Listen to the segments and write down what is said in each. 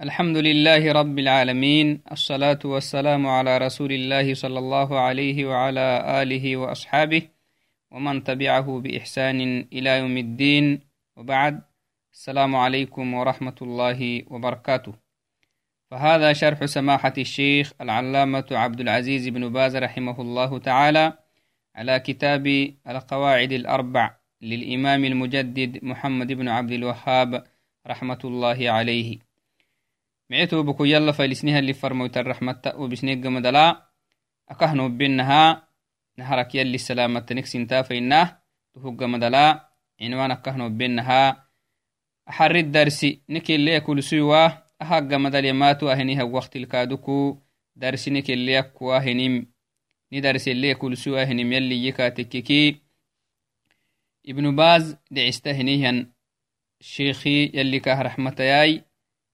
الحمد لله رب العالمين الصلاة والسلام على رسول الله صلى الله عليه وعلى آله وأصحابه ومن تبعه بإحسان إلى يوم الدين. وبعد السلام عليكم ورحمة الله وبركاته. فهذا شرح سماحة الشيخ العلامة عبد العزيز بن باز رحمه الله تعالى على كتاب القواعد الأربع للإمام المجدد محمد بن عبد الوهاب رحمة الله عليه. Micito buku yala failisnihalli farmoytan raxmatta obisnegammadala akahnobbinaha naharak yalli salamatanik sintafainah tuhugamadala cinwan akahnobbinaha axarid darsi nikeleya kulsuiwa ahagamadalemaatu ahiniha waktilkaaduku darsi nikeleyakuwa hinim ni darseleya kulsuwa hinim yalli yikatekeki ibnu baz dhicista hinihan sheekhi yalli kah raxmatayai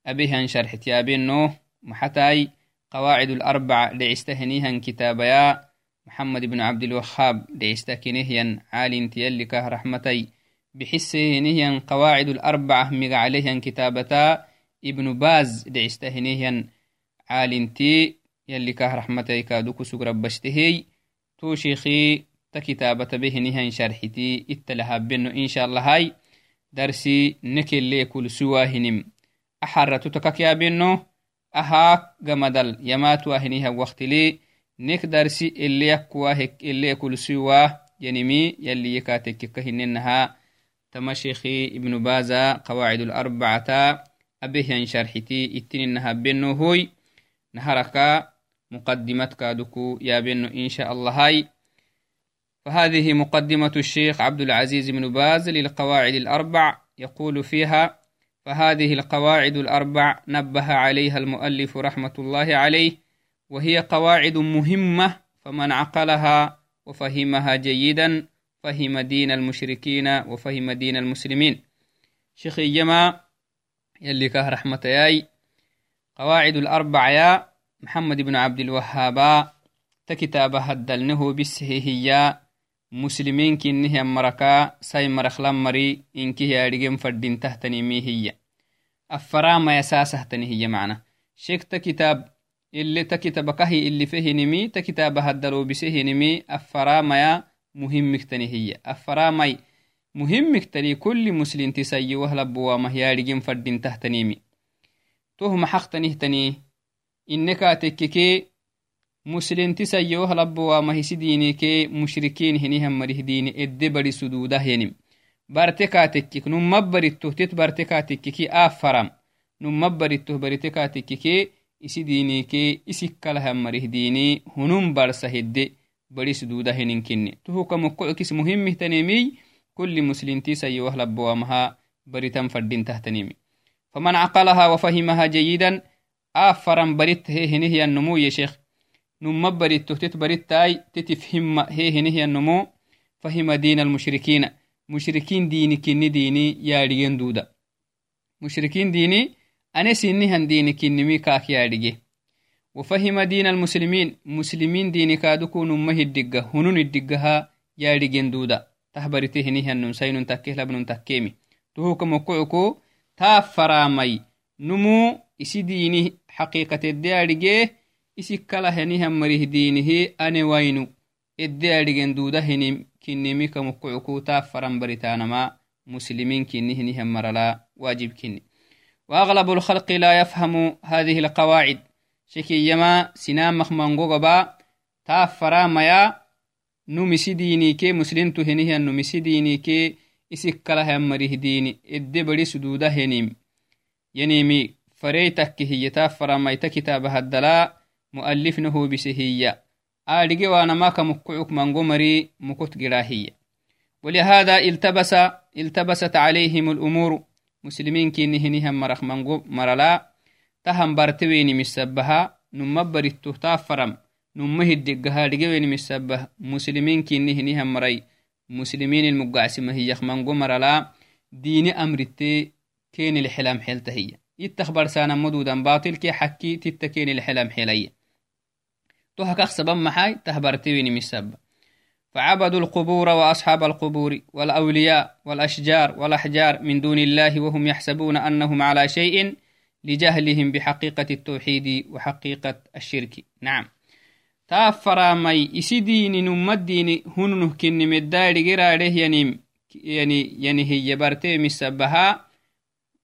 أبيهن شرحت يابينو محتاي قواعد الأربع دعستهنيهن كتابيا. محمد بن عبد الوهاب دعستكنيهن عالين تيلك رحمتي. بحسهنيهن قواعد الأربعة مغ عليهن كتابتا. ابن باز دعستهنيهن عالين تي يلك رحمتي كادوك سقربشتهي تو شيخي تكتابة بهنيهن شرحتي اتلهابينو إن شاء الله هاي. درسي نكل لي كل سواهنم. أحرتو تكاكيا بينو. أهاك غمدل يماتو أهنيها وقتلي. نك درسي اللي يكواه اللي يكول سيواه ينمي يلي يكاتك كهننها تمشيخي ابن بازا قواعد الأربعة. أبيه ينشرحتي اتننها بينو هوي. نهاركا مقدمتك دكو يا بينو إن شاء الله هاي. فهذه مقدمة الشيخ عبد العزيز بن باز للقواعد الأربع. يقول فيها فهذه القواعد الأربع نبه عليها المؤلف رحمة الله عليه وهي قواعد مهمة فمن عقلها وفهمها جيدا فهم دين المشركين وفهم دين المسلمين. شيخ يما يلي كه رحمة ياي. قواعد الأربع يا محمد بن عبد الوهاب تكتاب هدلنه بالسهيهية مسلمين كنه مركا ساي مرخلام مري إنكه يارجم فردين تحتني ميهية أفرام يساسه تنهي معنا. شيك كتاب اللي تكتب كهي اللي فيه نمي تكتاب هدلو بسيه نمي أفرام يا مهم تنهي أفرام مهم تلي كل تككي مسلمti sayyoh labbowa mahisidiinike mushrikiin hinihan marihdiini edde bari suduudah yenim barte kaatekkik numma barittoh tet barte kaatekkiki aafaram numma barittoh barite kaatekkike isidiinike isikkalahan marihdiini hunum barsa hedde bari suduuda heninkinni tuhuka mokko'kis muhimmihtanemiy kulli muslimti sayyoh labbowamaha baritan faddintahtanimi faman caqalaha wafahimها جيدا آفرا بريت هي هنه النمو نما بريتو تت بريتاي تتفهم هي هنه النمو فهم دين المشركين. مشركين ديني كني ديني ياريين دودا. مشركين ديني أنا سيني هن ديني كني مي كاك ياريجي. وفهم دين المسلمين. مسلمين ديني كادوكو نمه الدقة هنون الدقها ياريجين دودا. تحبرته هني هن سينون تكيه لبنون تكيمي تهوك مقعكو تافرامي نمو isi diini xaqiiqatedde adhige isi kala henihan marih diinihi ane wainu edde adhigen duuda hinim kinimi kamukucuku taa faran baritanama مسلمين كني هنيهم مرلا واجب كني وأغلب الخلق لا يفهم هذه القواعد شكي يما سنام مخمانغو غبا تافرا ميا نمسي ديني كي مسلم تهنيه نمسي ديني كي إسكالها مريه ديني إدي بدي سدودة هنيم ينيمي فريتك هي تافرا ميتا كتابها الدلاء مؤلف نهو بسهية. آدقي وأنا ما كمكعك منغو مري مكت قراهية ولهذا التبس التبست عليهم الأمور. مسلمين كي نهنهم مرخ مرلا. تهم برتويني مسبها. نمبرتو تافرم. نمه الدقها لقوين مسبه. مسلمين كي نهنهم مري. مسلمين المقعسمة هي منغو مرلا. ديني أمرتي كين الحلام حيلتهي يتخبر سانا مدودا باطل كي حكي تتكين الحلام حيلي سبب محاي تهبرتويني مسبه فعبدوا القبور وأصحاب القبور والأولياء والأشجار والأحجار من دون الله وهم يحسبون أنهم على شيء لجهلهم بحقيقة التوحيد وحقيقة الشرك. نعم. تافرامي إسديني نمديني هننه كني مداري قراره يعني يعني يعني هي برتي مسبها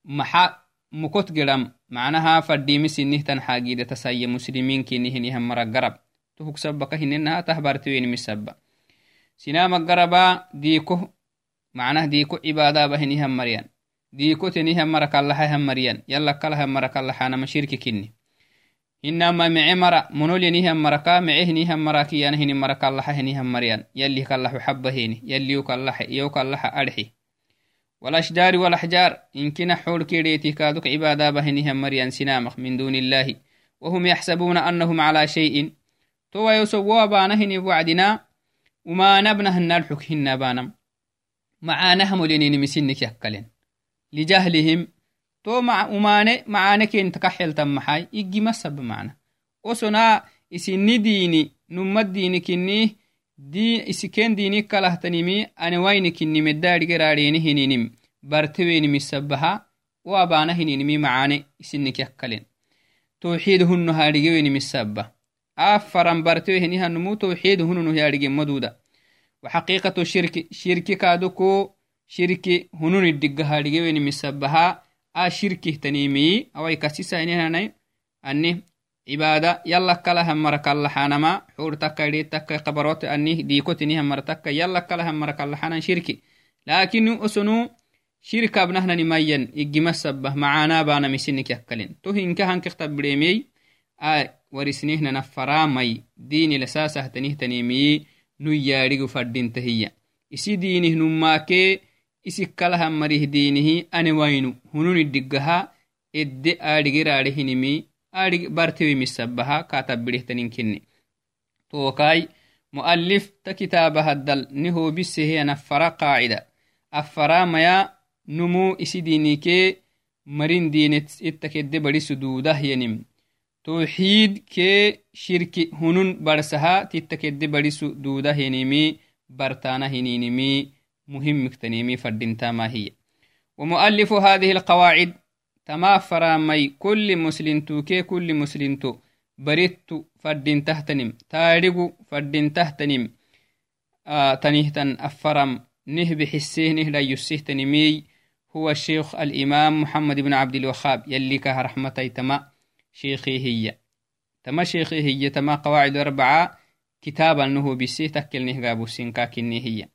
محا مكوت قرم معناها فرديمي سنه تنحاقيدة تسايا مسلمين كني هني هم مرقرب تهك سبك هننها تهبرتوين مسبا سنام قربا ديكو معناه ديكو عبادة بهني هم مريان. ديكو تني هم مرك الله هم مريان. يلا كلا هم مرك الله حانا مشيرك كني. إنما معي مرا منول ينيهم مركا معه نيهم مراكي يعني هني مركا الله والأشجار والأحجار إن كنا حول كيريتي كادوك عبادة بهنيهم مريان سنامخ من دون الله. وهم يحسبون أنهم على شيء. تو يسووا بانهن وعدنا. وما نبنه النالحك هن بانم. معانهم لنين مسنك يكلن. لجهلهم. to umane macane ken takaxeltan maxay igima sab macna osona isini diini numa diini kinni isiken dini kalahtanimi anewainikinimedaadhigeraadhenihininimi bartewenimi sabaha wo abaanahininimi macane isinikyakkalen tawxiidhunoh adhigewenimi saba afaran bartewehenihanumu tawxiidhununoh adhigemmaduda waxaqiiqatu shirki shirki kaaduku shirki hununidhigahadhigewenimi sabaha a shirkihtanimiyi awaikasisainihanai ani cibaada yallakala hamarakallaxanama xur takka idhi takka qabarot anih diikotini hamar takka yallakala hamarakallaxanan osonu shirkaabnahnani mayan igima sabah macaanabaanamisinik yakkalin tu hinka hankiqtabidheemiyey a warisnihnana faraamay diinilasaasahtanihtaniimiyi nu yaadhigu fadhinta hiya isi diinih nummaakee isikkalahamarih diinihi ane waynu hununi dhiggaha edde aadhigiraadhe bartewimisabbaha katabidihtaninkinni tokai mu'allif ta kitaabahaddal ni hobisehe nafara qaacida affaramaya numu isi dinike marin dinet ittakedde badisu duudah yenim towxiid kee shirki hunun barsaha tittakedde badisu duudah yenimi bartana hininimi مهم تنيمي فردنتا هي ومؤلف هذه القواعد تما فرامي كل مسلم توكي كل مسلم تو. بريت فردين تهتنم تاريغو فردين تهتنم آه تنهتن أفرم. نهب حسيه نهلا يسيه تنمي. هو الشيخ الإمام محمد بن عبد الوهاب. يلي كه رحمتي تما. شيخي هي. تما شيخي هي. تما قواعد أربعة. كتابا نهو بسيه تكل نهجابو سنكا كني هي.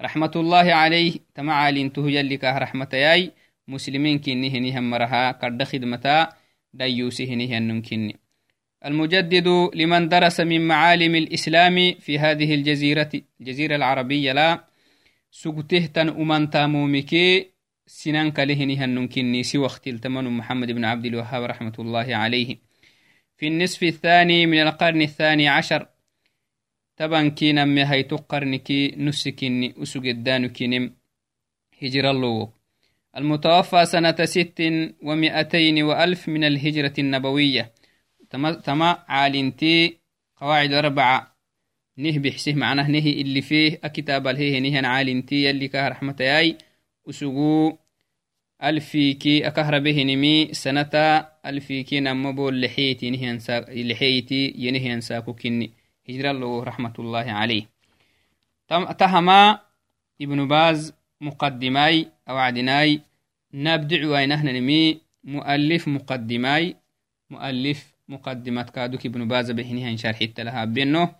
رحمة الله عليه. تمعالين تهو يلك رحمة ياي. مسلمين كني هنيهم مرها قد خدمتا ديوسي هنيهن كني المجدد لمن درس من معالم الإسلام في هذه الجزيرة الجزيرة العربية لا سقته تن أمان تامومكي سنان كلهنهن كني سوى اختلتمن محمد بن عبد الوهاب رحمة الله عليه. في النصف الثاني من القرن الثاني عشر tabankiname hayto qarniki nusikini usugeddanukinim hijrallowo المتوفى سنة ست ومئتين وألف من الهجرة النبوية. تما عالنتي قواعد أربعة. نه بحسه معناه نه اللي فيه. أكتاب الهيه نهن عالنتي يلي كه رحمة ياي. أسقو ألفيكي أكهر به نمي. سنة ألفيكي نمبو لحيتي نهن ساك لحيتي ينهن ساكو كني. هجرة له رحمة الله عليه. تهما ابن باز مقدماي أو عدناي نبدع وينهن نمي. مؤلف مقدماي. مؤلف مقدمة كادوك ابن باز بهنها إن شرحت لها بينه.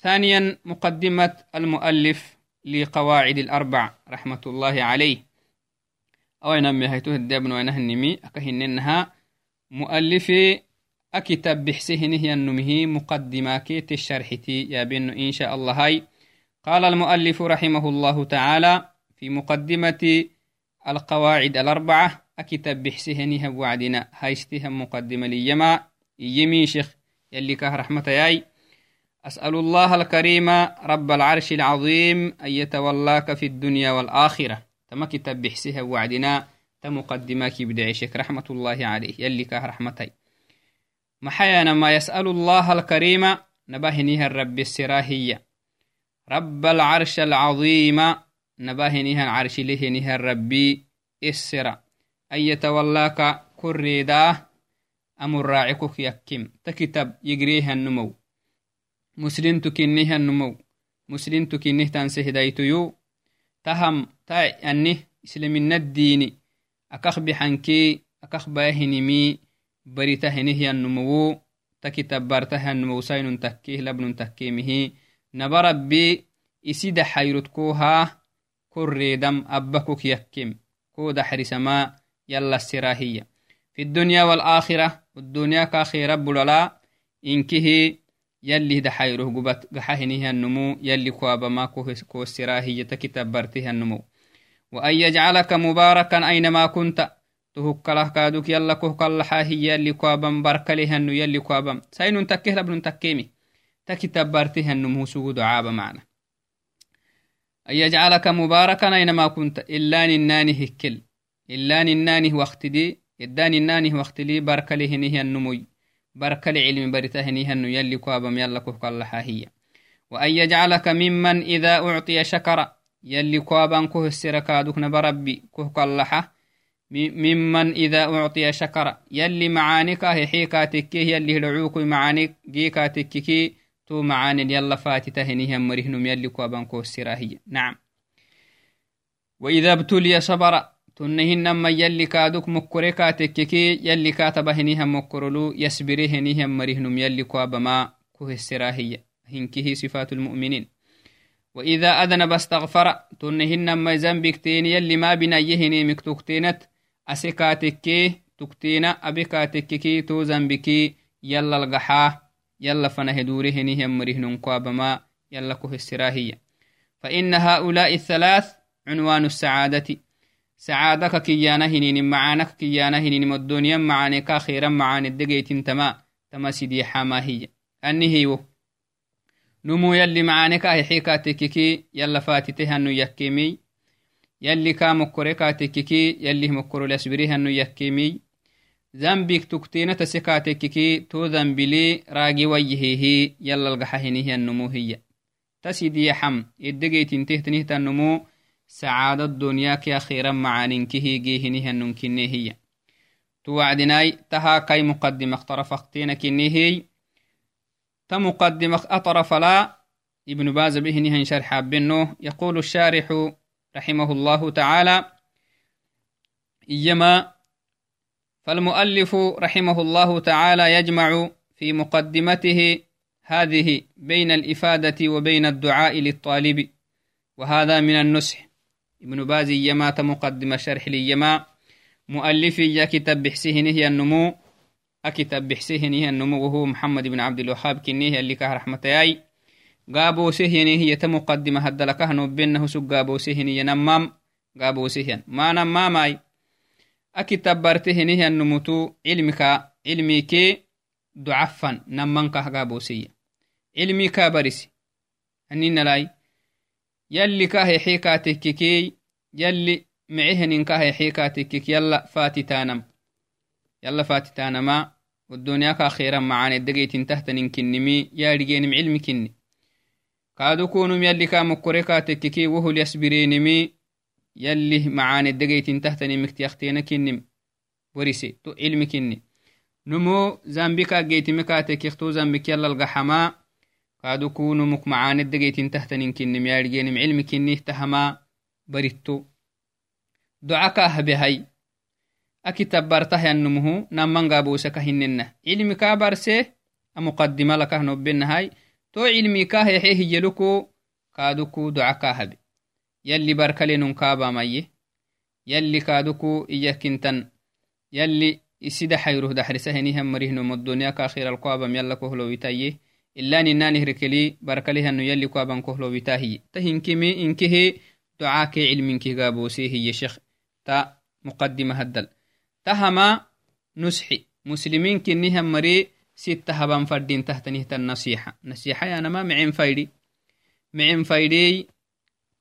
ثانيا مقدمة المؤلف لقواعد الأربع رحمة الله عليه. أو ينمي هيتوه الدابن وينهن نمي. أكهننها. مؤلفي أكتب بحسهنه مقدمة كيت الشرحتي يا بن إن شاء الله هاي. قال المؤلف رحمه الله تعالى في مقدمة القواعد الأربعة أكتب بحسهنه وعدنا. هايستها مقدمة ليما يمي شيخ يلي كه رحمة ياي. أسأل الله الكريم رب العرش العظيم أن يتولاك في الدنيا والآخرة. تما كتب بحسها وعدنا. تمقدمة كبدعي شيخ رحمة الله عليه. يلي كه رحمتي محيانا ما يسأل الله الكريم نباهنيها الرب السراهية. رب العرش العظيم العرش لهنيها الربي السرا أن يتولاك كريدا أمر راعكك يكيم. تكتب يجريها النمو. مسلم تكنيها النمو. مسلم تكنيه تنسه دايتيو تهم تا أنه إسلام الديني أكخ بحنكي أكخ باهنمي. بريته نهي النمو. تكتب برته النمو. سين تكيه كريدم أبكك يكيم كود حرسما يلا السراهية في الدنيا والآخرة الدنيا كاخير بللا إنكه يلي دا حيره قبت قحهنه النمو يلي كوابا ما كو السراهية تكتب برته النمو وأن يجعلك مباركا أينما كنت. تهكله كادوك يلا كهكالحا هي. يلي كوابا بركله النو يلي كوابا ساينون تكيه لبنون تكيمي تكتب برته النمو سوق دعابا معنا. أن يجعلك مباركا أينما كنت. إلا نناني هكل. إلا نناني وقت دي إدان نناني وقت لي بركله نهي النموي. بركل علم برته نهي النو يلي كوابا يلا كهكالحا هي وأن يجعلك ممن إذا أعطي شكر. يلي كوابان كه السركادوك نبربي كه كاللحة ممن إذا أعطي شكر. يلي معانيك حيكا تكيه يلي هلعوك معانيك. جيكا تككي تو معاني يلا فاتته نهم مرهنم يلي كوابان كه السراهية نعم وإذا ابتلي صبر تنهن ما يلي كادوك مكركا تككي يلي كاتبه نهم مكرلو يسبره نهم مرهنم يلي كوابما كه السراهية هنكه صفات المؤمنين وإذا أذنب استغفر تنهن ما ذنبك تين يلي ما بنيهني مكتوكتينت أسكاتكي تكتينا أبكاتككي تو ذنبكي يلا القحاه يلا فنهدوره نهم مرهن قابما يلا كه السراهية. فإن هؤلاء الثلاث عنوان السعادة. سعادك كيانا هنين معانك كيانا هنين مدونيا معانك خيرا معاني الدقيت تما تما سيدي حما هي. أني هيو. نمو يلي معانك أي حيكا تككي يلا فاتته أنو يكيمي. يلي كا مكوريكا تككي يلي مكورو لسبريه أنو يكيمي. تسيدي حم إدقيت انتهتنه النمو. سعادة الدنيا كي أخيرا معانينكه جيهنه النمكنه هي توعدناي تها كي مقدمة اخترفختين كنه تمقدمة أطرف لا ابن باز به نهن شرح بنه يقول الشارح رحمه الله تعالى إيما فالمؤلف رحمه الله تعالى يجمع في مقدمته هذه بين الإفادة وبين الدعاء للطالب وهذا من النسح ابن باز يما تمقدم شرح ليما مؤلف يا كتاب بحسه نهي النمو. أكتب بحسهنه النمو وهو محمد بن عبد الوهاب كنيه اللي كه رحمة ياي. قابو سهيني هي تمقدمة هدلكه نوبينه سوق قابو سهيني نمام. قابو سهين ما نماماي akitab barte henihiannumutu cilmika cilmikee ducafan namankahgaboseya cilmikaa barisi aninalai yalli kahexikatekkekey yalli mecehenin kahexikatekkek yalla fatitanam yalla fatitanama odoniyaka khera macane degeytintahtanin kinnimi yaadhigenim cilmi kinni. Kaadu kunum yalli ka mokkore katekkekey wohol yasbirenimi كادو كونم يلي كامكوري كاتككي وهو ليسبرينمي يلي معاني الدقيتين تحت نمك تيختينا كنم. ورسي تو علم كني. نمو زامبيكا جيتمي كاتك يختو زامبيك يلا القحما. كادو كونو مك معاني الدقيتين تحت ننكنم يا رجينم علم كني تهما بريتو. دعاك هبهي أكتب برته النمه نمان قابوسك هننا علمي كابرسه مقدمة لك نبين هاي تو علمي كاه يحيه يلوكو كادوكو دعاكا هبي يلي بركلين كابا مي يلي كادوكو إياكنتن يلي إسيدا حيروه دحرسه نهم مريه نمو الدنيا كاخير القوابم يلا كهلو ويتايه إلا ننا نهركلي بركليه أنو يلي قوابم كهلو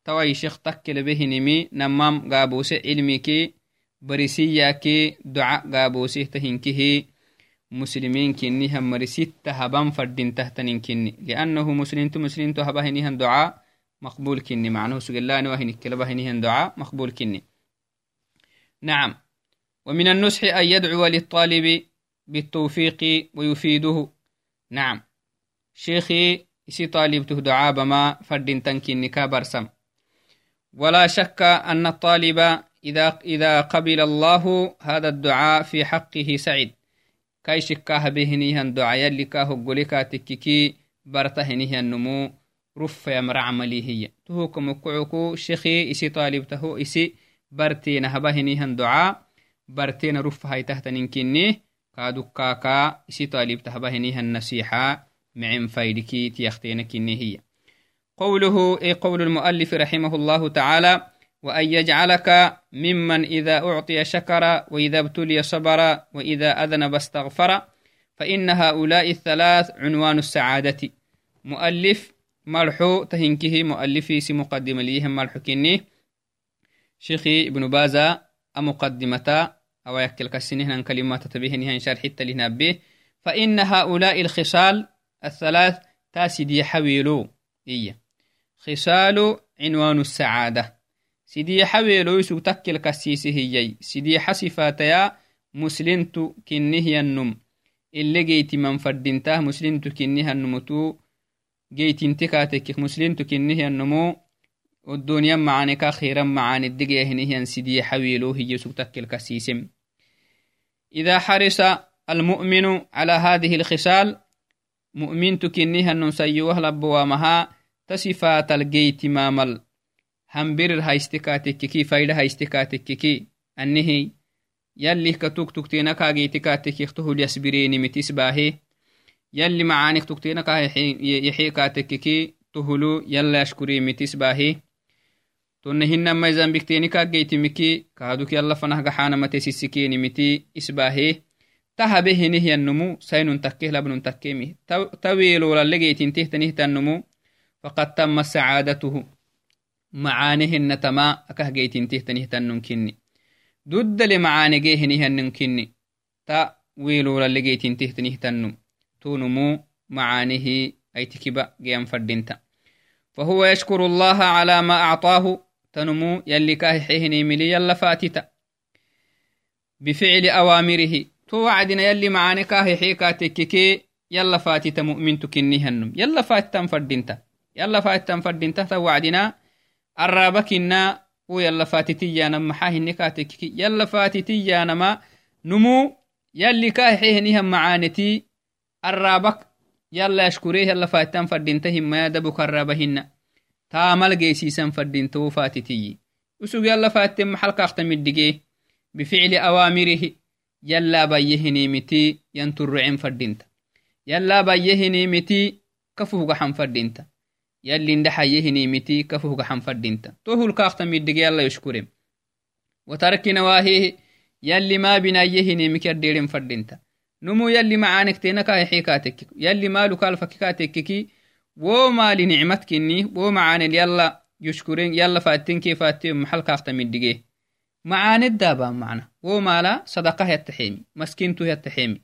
يا شيخ فردين تكل به نمي نمام قابوس علمي كي بريسيا كي دعاء قابوسه تهنكه مسلمين كنهم مري ستة هبان فردين تحت ننكني لأنه مسلم مسلم تهبه نهن دعاء مقبول كني معناه سجل الله نوهن كلبه نهن دعاء مقبول كني نعم. ومن النصح أن يدعو للطالب بالتوفيق ويفيده. نعم. شيخي إسي طالبته دعاء بما فرد تنكين برسم. ولا شك أن الطالب إذا, إذا قبل الله هذا الدعاء في حقه سعيد. كاي شكاه بهنيها يلي كاه قوليكا تككي برتهنيها النمو رف يمر عملي هي. تهوكم كعكو شيخي إسي طالبته إسي برتين هبهنيها دعاء برتين رف هاي تحت ننكني كادوكاكا إسي طالبته هبهنيها النسيحة معن فايدكي تيختين كني هي. قوله أي قول المؤلف رحمه الله تعالى وأن يجعلك ممن إذا أعطي شكر وإذا ابتلي صبر وإذا أذنب استغفر فإن هؤلاء الثلاث عنوان السعادة. مؤلف مرحو تهنكه مؤلفي سي مقدم ليهم مرحو كني شيخي ابن بازا أمقدمتا أو يكل كسنهن كلمات تبهنها شرح التلهنبه فإن هؤلاء الخصال الثلاث تاسدي حويلو. إيه خصال عنوان السعادة. سيدي حويلو يسو تكل كسيسي هي سيدي حسفاتيا مسلمتو كنه النم اللي جيتي من فردنته مسلمتو كنه النمتو جيتي انتكاتك مسلمتو كنه النمو والدنيا معاني الدقيا هنه سيدي حويلو هي يسو تكل كسيسم. إذا حرص المؤمن على هذه الخصال مؤمن تكنيها ننسيوه لبوامها. تصفات الجيت مامل. همبر هايستكاتككي فايدة هايستكاتككي أنه يلي كتوك تكتينا كاجيتكاتك يختهو اليسبريني متسباهي يلي معانك تكتينا يحيكاتككي تهلو يلا يشكري متسباهي تنهن ما زنبكتيني كاجيتمكي كادوك يلا فنه غحانا متسسكيني فقد تم سعادته. معانهن تما أكه جيت انتهت نهت النمكني دد لمعاني جيه نه النمكني تا ويلو للي جيت انتهت نهت النم تونمو معانه أي تكبا جيان فردنتا فهو يشكر الله على ما أعطاه. تنمو يلي كاهحيهني ملي يلا فاتتا بفعل أوامره. توعدنا يلي معاني كاهحيكا تككي يلا فاتت مؤمن تكنيها النم يلا فاتت انفردنتا يلا فاتتا فردينتا تو وعدنا الرابكنا ويلا فاتتي نما حاهن كاتككي يلا فاتتي نما نمو. يلي كاهي حيهنيهم معانتي. الرابك يلا يشكريه يلا فاتتا فردينتا هم يدبك الرابهن تامل جيسيسا فردينتو فاتتي وسوق يلا فاتتا محلقا اختمد بفعل أوامره yallaa bayyehinimiti yanturrucen fadinta yallaa bayyehinimiti kafuhgaxan fadinta yallindhaxayyehinimiti kafuhgaxan fadinta to hulkaaqtamidige yalla yoshkurem watarki nawaahihi yalli maa binayyehinimiki addeeren fadinta numu yalli macaanektenakaahexikaatekkik yalli maalukalfakikaatekkiki wo maali nicmatkini wo macaanel yalla yoshkuren yalla faattenkee faatte maxalkaaqtamidige macaaneddaabaa macna wo maala sadaqah yattaxeemi maskintuh yattaxeemi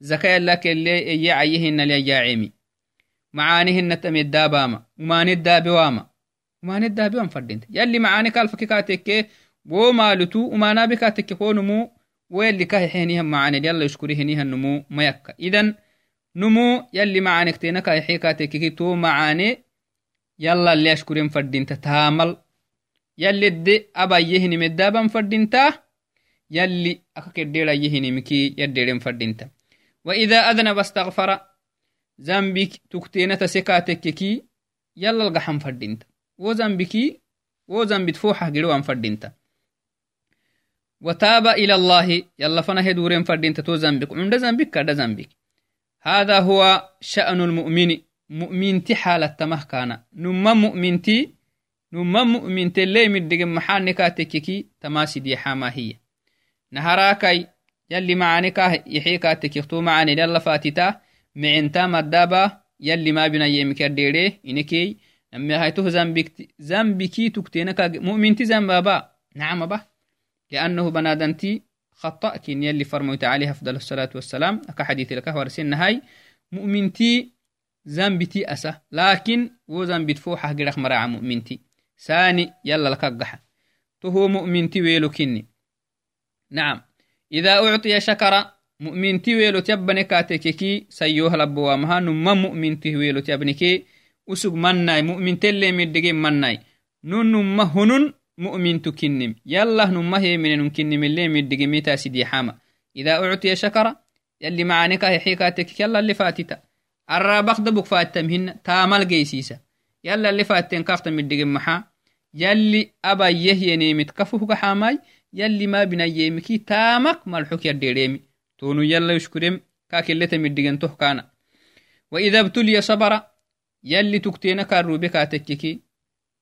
zaka yallakelle eye cayyehinalyayaacemi macaanihinnatamedaabaama umaanedaabewaama umaanedaabewan fadhinte yalli macaani kalfaki kaatekke wo maalutu umaanaabe kaatekke konumu wo yalli kahexenihan macaanel yalla ishkurihenihan numu mayakka idan numu yalli macaanektena kahexe kaatekkeki to macaane yalla alle ashkuren fadhinta taamal yallidde abayyehinimedaaban fadhintaa yalli aka keddeerayyehinimiki yaddeeren fadhinta waida adnaba astagfara zambik tukteenata sekaatekkeki yallalgaxan fadhinta wo zambiki wo zambit fooxah girowan fadhinta وتاب إلى الله يلا فنا هدورين فردين تتو زنبك عند زنبك كرد زنبك هذا هو شأن المؤمن مؤمن تي حالة تمه كان نما مؤمن تي numa mu'mintele middigen maxaanikatekeki tamasidi xama hiya naharakai yalli macanikah yaxiikatekiktu macanel yalla fatita micinta madaba yalli mabinayemikadere inekey namihaytoh zambiki tuktenaka mu'minti zambaba nacmaba لأنه بنادنتي خطأ كين يلي فرموت عليه أفضل الصلاة والسلام. أكا حديث لك ورسين هاي مؤمنتي زنبتي أسا. لكن و زنبت فوحة قرق مراع مؤمنتي. ساني يلا لكقح تهو مؤمن تويلو كني نعم. إذا أعطي شكر mu'minti weelotyabane kaatekeki sayyohlabbowamaha numa mu'minti weelotyabneke usug mannai mu'mintelle middege mannai nu numa hunun mu'mintu kinnim. Yallah numa heeminenun kinnimille middege mitasidihama ida uctiya shakara yalli macaneka hexe kaatekeki yallalli faatita. Arrabakda buk faattamhinna taamal geysiisa yallalli faatten kakta middege maxa yalli abayyeh yeneemit kafuhga xamai yalli ma binayeemiki taamak malxuk yaddeereemi. Tonu yalla yushkurem kakilete middigen toh kana waida btuliya sabara yalli tuktena karrube katekkiki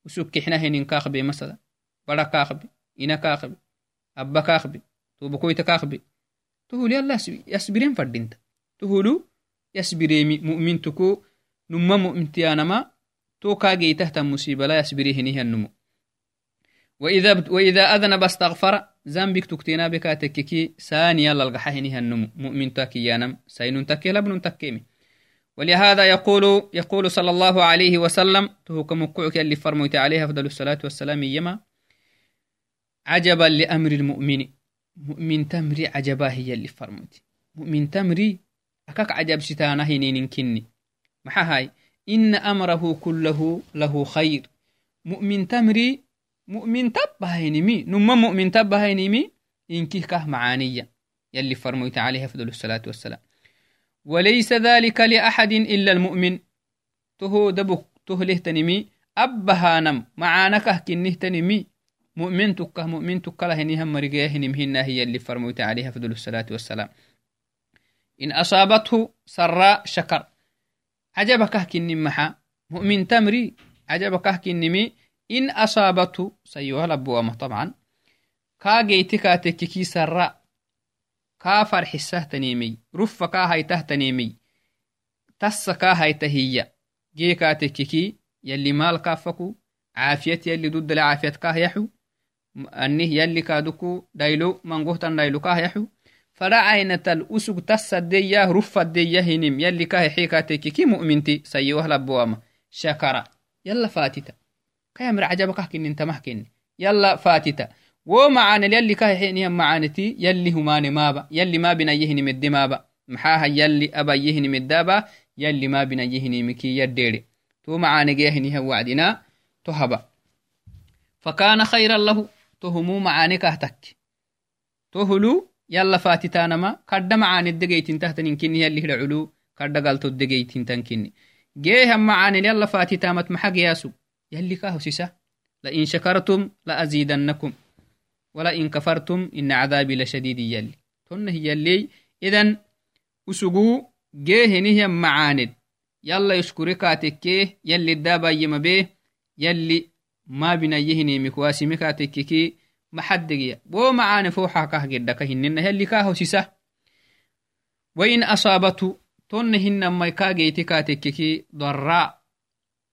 usukkixna henin kakbe masala bara kakbe ina kakbe abba kakbe tubakoyta kakbe tuhulu yalla yasbiren fadinta tuhulu yasbireemi mu'mintuku numma mu'mintiyanama to kageitahtan musibala yasbire henihannumu وإذا وإذا أذنب استغفر تكتينا بك تككي ثانيا للقحهنها النمو مؤمن تكيانم سين تكي لبن تكيمي ولهذا يقول يقول صلى الله عليه وسلم تهكم مقعك اللي فرميت عليه أفضل الصلاة والسلام يما عجبا لأمر المؤمن. مؤمن تمري عجبا هي اللي فرميت مؤمن تمري أكاك عجب ستانا هنين كني. محا هاي إن أمره كله له خير. مؤمن تمري مؤمن تبهينمي نما مؤمن تبهينمي إنكي كه معانية. يلي فرميت عليه أفضل الصلاة والسلام. وليس ذلك لأحد إلا المؤمن. تهو دبك تهله تنمي. أبهانم معانكه كنه تنمي. مؤمن تكه مؤمن تكه لهنهم مرقيه نمهن هي اللي فرميت عليه أفضل الصلاة والسلام. إن أصابته سراء شكر. عجبك كن محا مؤمن تمري. عجبك كنمي. In asaabatu sayohalabbuwama طبعا kaageyti kaatekkiki sarra kaa farxisahtanimey rufa kaa haytahtanimey tassa kaa hayta hiya gee kaatekkiki yalli maal kaafaku caafiyat yalli duddale caafiyat kaah yaxu anih yalli kaaduku dhaylo mangohtan dhaylo kaah yaxu fadhacaynatal usug tassadeyah rufaddeya hinim yalli kaa hexii kaatekkiki mu'minti sayowahlabbuwama shakara yalla faatita كيامر عجبك كن تمه كن يلا فاتتا ومعان يلي كهحينها معانتي يلي همان مابا يلي ما بنا يهني مد مابا محاها يلي أبا يهني مدابا يلي ما بنا يهني مكي يديري. تو معان جيهنها وعدنا تهبا فكان خيرا له تهمو معاني كهتك تهلو يلا فاتتانما كرد معاني الدقيتين تهتن كني يلي هلعلو. كرد قلتو الدقيتين تنكني. جيهم معاني يلا فاتتامت محق ياسو. يلي كاهسسة لئن شكرتم لأزيدنكم. ولئن كفرتم إن عذابي لشديد يلي. تنه يلي. إذن أسقو جيه نهي معاند. يلا يشكركاتك يلي الدابا يمبيه يلي ما بنا يهني مكواسي مكاتككي محدقيا بو معاني فوحا كاه قدك هنن يلي كاهسسة وإن أصابته تنهن ما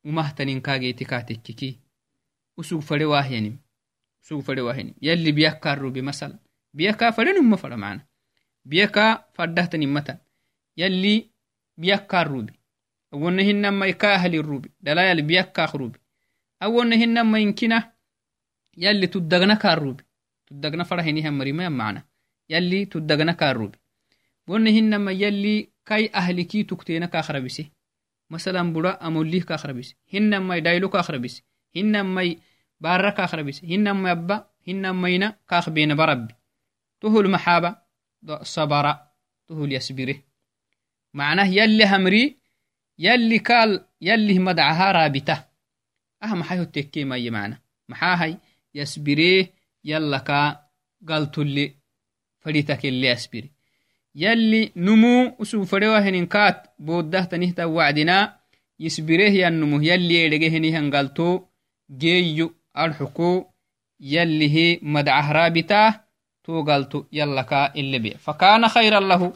كاجيتي كاتككي kageeti katekkiki usug fare wahyanim usug fare wahyanim yalli biyakkaa rubi masala biyakaa farenumma fara mana biyakaa faddahtanimatan yalli biyakkaa rubi awonna hinamai kaahali rubi dalayal biyakkaak rubi awonna hinama inkina yalli tuddagna kaa rubi tuddagna farahinihan marimayan mana yalli tuddagna kaa rubi wonna hinama yalli kai ahlikii tukteena kaakrabise masalan bura amolih ka akhrabis hinamai daylo ka akhrabis hinamai barra ka akhrabis hinamai abba hinamayna ka akhbena barabbi tuhul maxaba sabara tuhul yasbire macnah yalli hamri yalli kaal yallih madcaha raabita ah maxay hottekkemaye macna maxaahay yasbiree yalla kaa galtulle fadhitakelle yasbire يلي نمو أسو فريوهن كات بوده تنهتا وعدنا يسبره ينمو يلي يدقهني هنغالتو جيو الحكو يلي هي مدعه رابطة تو قالتو يلا كا اللي بي. فكان خيرا له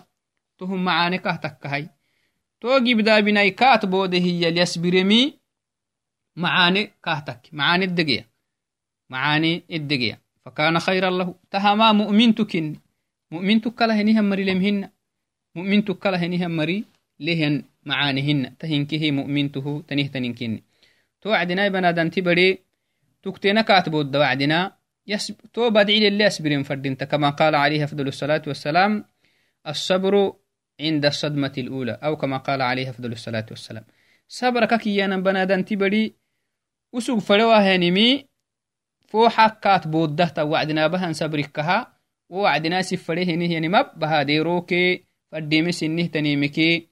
تهم معاني كهتكهي تو جبدا بناي كات بوده يلي يسبرمي معاني كهتك معاني الدقية معاني الدقية فكان خيرا له تهما مؤمن تكن. مؤمن تكلا هنيهم مري لمهن مؤمن تكلا هنيهم مري لهن معانهن. تهنكه مؤمنته تنه تنكن تو عدنا بنادن تبري تكتنا كاتبو وعدنا يسب تو بدعي لله يسبرين فردنت كما قال عليه أفضل الصلاة والسلام الصبر عند الصدمة الأولى أو كما قال عليه أفضل الصلاة والسلام. صبرك كيانا بنادان تبري وسوق فلوا هنمي فو حكات بوده وعدنا بها صبركها ووعدنا سفره هنه يعني مب بها ديروكي فديمي سنه تنيمكي.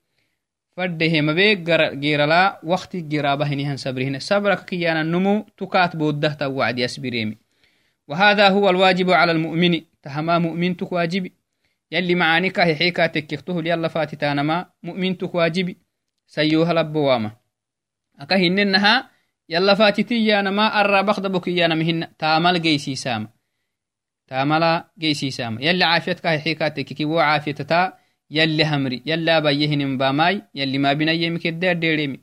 فده مبي جيرلا وقت جرابة هنه صبرهن صبرك كيانا النمو تكات بودة وعد يسبريمي. وهذا هو الواجب على المؤمن. تهما مؤمن واجبي. يلي معانيك حيكا تكيخته يلا فاتتانما مؤمن واجبي. سيوها لبواما أكا هننها يلا فاتتي يانما أرى بخدبك يانما هن تامل جيسي سام تامل جيسي سام. يلي عافيتك حيكا تكيكي وعافيتتا يلي همري يلا بيهن باماي يلي ما بنا يمك الدير ديريمي.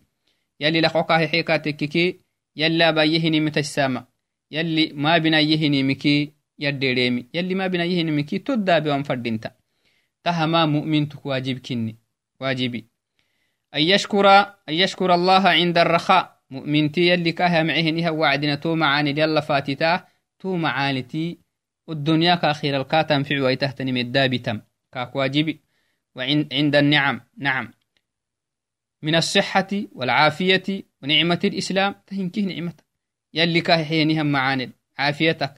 يلي لقوكا حيكا تكيكي يلا بيهن متسامة يلي ما بنا يهن مكي يديريمي يلي ما بنا يهن مكي تدا بيوم فردينتا تهما مؤمنتك واجب كني واجبي. أن يشكر أن يشكر الله عند الرخاء. مؤمنتي يلي كاها معهنها وعدنا تو معاني يلا فاتتا تو معانتي الدنيا كأخير الكاتم في ويتهتني مدابتم كاك واجبي وعند النعم. نعم. من الصحة والعافية ونعمة الإسلام. تهنكه نعمة. يلي كاه حينها معاني عافيتك.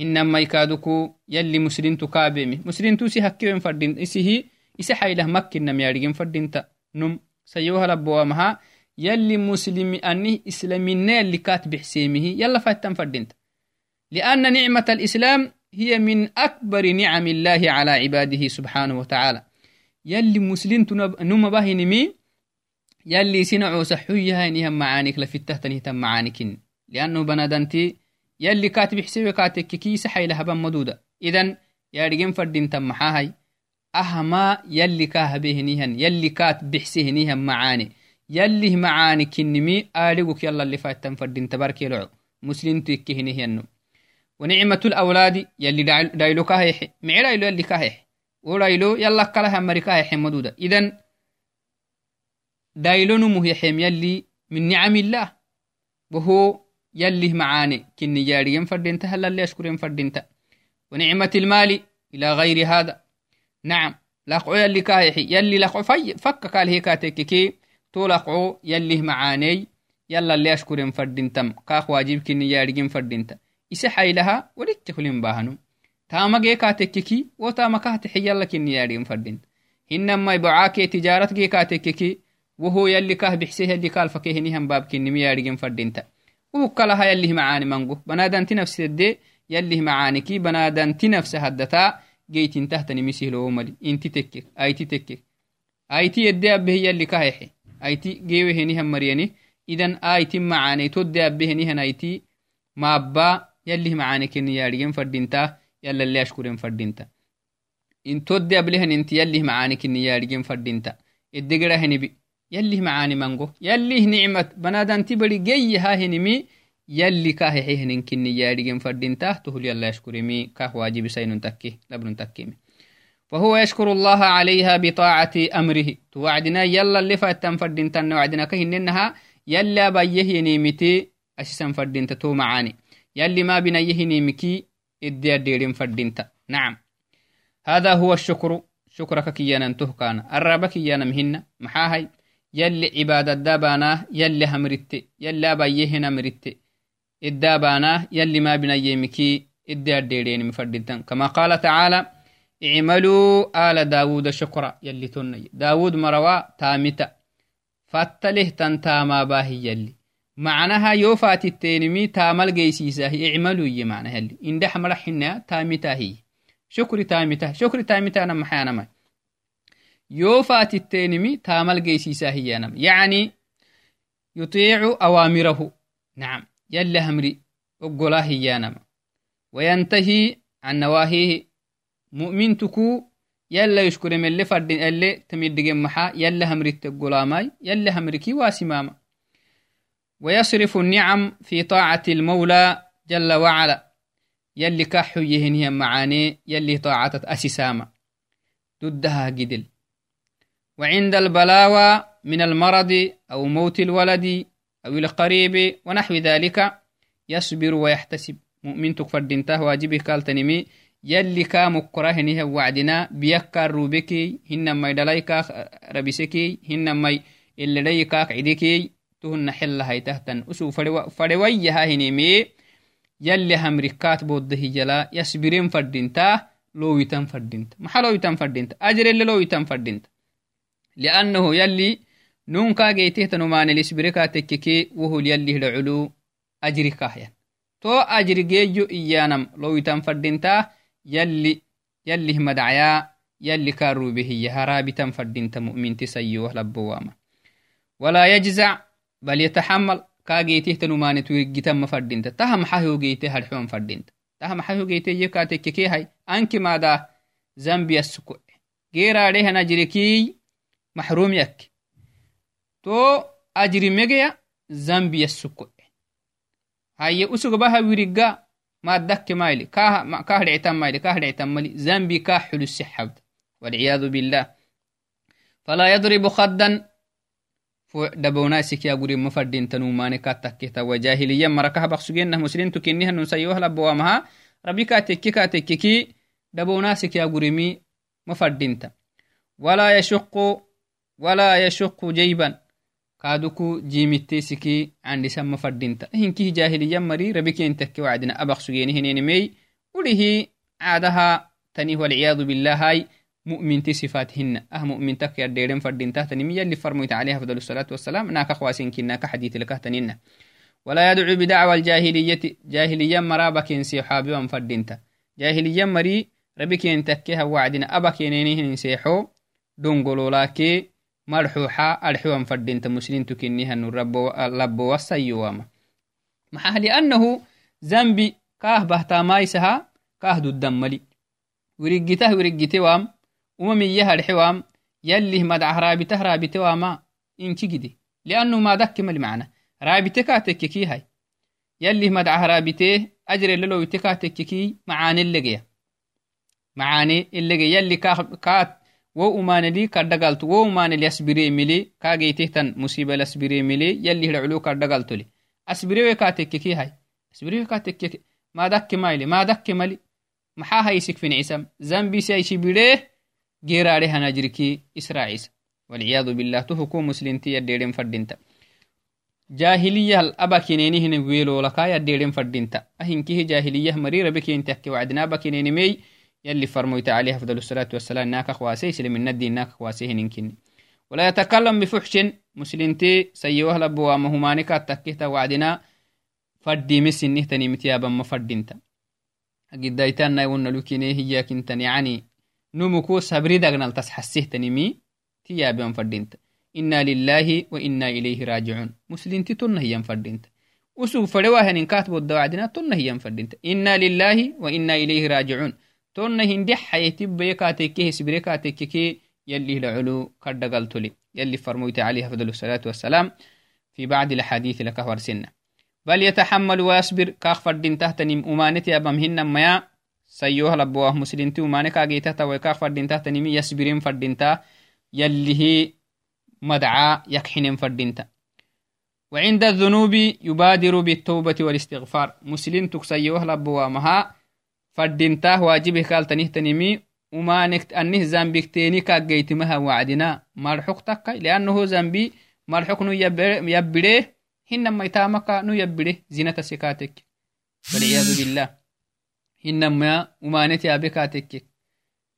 إنما يكادوكو يلي مسلم تكابيمي مسلم توسي هكيوين فردين. إسيه إسي حيله مكين نم يارجين فردين تا. نم. سيوها لبوامها. يلي مسلم أني إسلامين اللي كاتب حسيمه. يلا فاتن فردين لأن نعمة الإسلام هي من أكبر نعم الله على عباده سبحانه وتعالى. يلي مسلم نم باهنمي يلي سنعو سحويها نهم معانك لفتة تنهتم معانك لأنه بنادنتي يلي كاتب حسيوي كاتك كيس حي لهبا مدودة. إذن يارجين فردين تم محاهي أهما يلي كاه بهنيهن يلي كات بحسهنيهن معاني. يلي معاني كنمي آلقك يلا اللي فاتن فردين تبارك يلعو. مسلم تكهنيهن ونعمة الأولاد يلي دايلو كاهيح. معي دايلو يلي كاهيح. ودايلو يلا كلها مريكاهيح مدودة. إذن دايلو نمو يحيم يلي من نعم الله. وهو يلي معاني. كني جاريا فردينتا هل اللي أشكرين فردينتا ونعمة المال إلى غير هذا. نعم. لقعو يلي كايحي يلي لقعو في فك قال هي كاتككي تو يلي معاني. يلا اللي أشكرين فردينتم كاخ واجب كني جاريا فردينتا إسي حيلها ولك تخلين باهنو. تاما جي كاتككي وتاما كاتحي يلا كني جاريا فردينتا هنما يبعاكي تجارت جي كاتككي وهو يلي كاه بحسيه يلي قال فكيه نهم باب كني ميارجين فردينتا وكلها يليه معاني منقو بنادنتي نفس الدي يليه معانيكي بنادنتي نفس هدتا جيت انتهتني مسيه لو ملي إنتي تكك آيتي تكك آيتي يدي ابه يلي كايحي آيتي جيوه هنيهم يليه معانيك نياريين فردينتا يلا اللي اشكرين فردينتا. in todde ablehen inti yallih macaanikin yaadhigen fadhinta eddegerahenibi يلي معاني مانجو يلي نعمة بنادان تبري جي ها هنمي يلي كاه حيهن كني يارجن فردين تحته يلا يشكر مي. كاه واجب سين تكي. لبن تكيمي فهو يشكر الله عليها بطاعة أمره. توعدنا يلا اللي فاتن فردين تن وعدنا كهننها. يلا بيه نيمتي أسسا فردين تو معاني. يلي ما بنيه نيمكي إدي الديرين فردين نعم. هذا هو الشكر. شكرك كيانا تهكان. الرابك كيانا مهنا. محاهي. يلي عبادة دابانا يلي همرت يلي أبايهن همرت الدابانا يلي ما بنا يمكي إدي الديرين مفردين كما قال تعالى اعملوا آل داود شكرا. يلي تني داود مروا تامتا. فاتله تنتاما باهي يلي. معناها يوفات التينمي تامل جيسيسا اعملوا يي معناها يلي إن دح مرحنا تامتا هي. شكري تامتا شكري تامتا أنا محانا ما yoo faatiteenimi taamal geysiisaa hiyyanam yacni yuطiicu awaamirahu nacam yalla hamri oggolaa hiyyanama وينتهي عن نواهيه. مؤمن تكو يلا يشكر من اللي فرد اللي تميد محا يلا همرت الغلاماي يلا همركي واسماما. ويصرف النعم في طاعة المولى جل وعلا. يلي كحو يهنها معاني يلي طاعة أسساما. ضدها جدل وعند البلاوى من المرض أو موت الولد أو القريب ونحو ذلك يصبر ويحتسب. مؤمن تكفر دينته واجبه قال تنمي يلي كا مكره هنيه وعدنا بيكا روبكي هنما يدلايكا ربسكي هنما اللي عدكي تهن حل هاي تهتن. أسو فرويها هنيمي يلي همركات بوده جلا. يسبرين فردينتا. لويتن فردينتا محا لويتن فردينتا أجر اللي لويتن فردينتا لأنه يلي نونكا جيته تنمان الاسبركا تككي وهو يلي العلو أجري كاهيا. تو أجري جيجو إيانم لويتن فردينتا. يلي يلي مدعيا يلي كارو به يهرابتا فردينتا بل يتحمل كاجيته تنمان تويجتم فردينتا تهم حيو جيته هرحوم فردينتا تهم حيو جيته يكاتككي هاي. أنك ماذا زنبي السكوع غير عليها نجركي محروم يك. تو أجري مجيا زنبي السكوع هاي أسوق بها ويرقا ما دك مايلي. كاه كاه دعتم مايلي. كاه دعتم مالي زنبي كاه حلو السحب. والعياذ بالله. فلا يضرب خدا دبوناسك يا قريب مفردين تنوماني كاتكيتا وجاهليا مركها بقسجينه مسلم تكنيها نسيوها لبوامها ربي كاتكي كاتككي دبوناسك يا قريمي مفردينتا ولا يشق ولا يشق جيبا كادوكو جيمتيسكي عندي سما فردينتا هنكي جاهليا مري ربي كين تكي وعدنا أبق سجينه هنينمي وليه عادها تنيه والعياذ بالله هاي مؤمن صفاتهن. أه مؤمن تك يديرن فردين تحت نمية اللي فرميت عليها فضل الصلاة والسلام. ناك خواسين كنا كحديث لك تنين ولا يدعو بدعوى الجاهلية جاهلية مرابك انسي حابي وانفردينتا جاهلية مري ربك ينتكيها وعدنا أبك ينينيه نسيحو دونغولو لاكي مرحوحا أرحوان فردينتا مسلين تكنيها لبو والسيوام محا لأنه ذنبي كاه بهتا مايسها كاه دودن ملي. ورقته ورقته وام umamiye harxewam yallih madcah raabitah raabitewama inki gidi liannu madakki mali macna raabite kaa tekkekii yallih madcah raabitee ajrelelowite kaa tekkekii macaanelegeya macaane elege yalli kaat wo umaneli kaddagaltu wo umaneli asbiremili kaageytehtan musibal asbiremili yalli hidaculu kaddagaltoli asbirewe kaa tekkekii hay asbirewe kaa tekkeke maadakki maile maadakke mali maxaa haysik fincisam zambisi aishibidhee geeraadhe hanajirki israa'isa walciyadu billah tuhuku muslinti yaddeedhen fadhinta jahiliyah abakinenihine weelolaka yaddeedhen fadhinta ahinkihi jahiliyah mari rabe kenti akke wacdina abakinenimey يلي فرميت عليه أفضل الصلاة والسلام ناك خواسي سلم الندي ناك خواسي هنكني ولا يتكلم بفحش مسلمتي سيوه لبوا مهمانك التكيت وعدنا فردي مسنه تنمتيا بما فردينتا قد دايتان نايون يعني نمكو صبري دغنال تسحسه تنمي. تيابن فردينت. إنا لله وإنا إليه راجعون. مسلمتي تن هي فردينت. وسوق فدوا هنين كاتبو الدوعدنا تن هي فردينت. إنا لله وإنا إليه راجعون. تن هندي حياتي بيكاتك سبريكاتك يلي لعلو كردقلتلي يلي فرموت عليه أفضل الصلاة والسلام في بعض الحديث لك ورسنا بل يتحمل ويصبر كاخ فردين تحت نم أمانتي أبمهن ميا. لبواه مسلمتي ومانكا جيتا تويكا فردينتا تنمي يسبرين فردينتا يليه مدعا يكحن فردينتا وعند الذنوب يبادر بالتوبة والاستغفار. مسلم تكسيوه لبواه مها فردينتا واجبه قال تنيه تنمي ومانك أنه زنبك تيني كاقيت مها وعدنا. مرحق تكا لأنه زنبي مرحق نو يبريه هنما يتامك نو يبريه زينة سكاتك. والعياذ بالله. Hinama umanet yaabek atekkek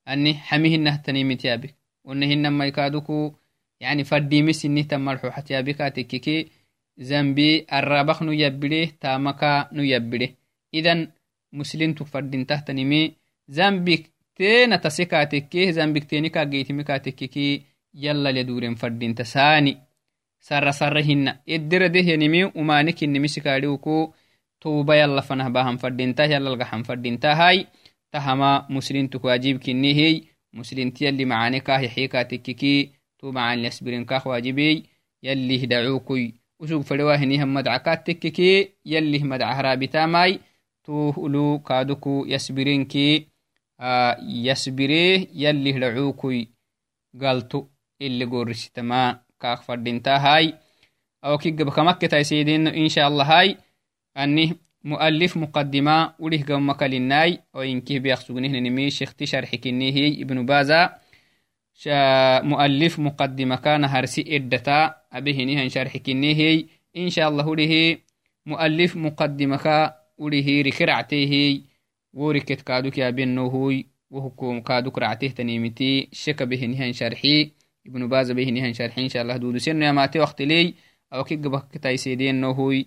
ani hami hinah tanimit yaabek one hinama ikaduku yani faddimis inihtan marxuxat yaabek atekkeke zambi arabak nu yabbide tamaka nu yabbide idan muslimtuk faddintahtanimi zambik tena tase katekke zambik teni kageitimi katekkeki yallale duren faddinta saani sarra sarra hinna edderadehyanimi umanikinimisikadiuku توبا يلا فنه باهم فردينتا يلا القحم فردينتا هاي. تهما مسلم تكواجيب كني هي. مسلم يلي معاني كاه يحيكا تككي تو معان يسبرين كاه واجبي. يلي هدعوكي وسوق فدواه نيهم مدعكات تككي يلي مدعه رابطا ماي. تو هلو كادوكو يسبرينكي آه يسبريه أني مؤلف مقدمة وله قم مكالناي وإنكه بيخسقنه نمي شيختي شرح كنيه ابن بازا. مؤلف مقدمة كان هرسي إدتا أبيه نهن شرح كنيه إن شاء الله له مؤلف مقدمة وله ركرعته وركت كادوك يا بنوهوي وحكوم كادوك رعته تنيمتي. شك به نهن شرحي. ابن باز به نهن شرحي. إن شاء الله دودو سن يا ماتي وقت لي. أو كي قبك تايسيدين نوهوي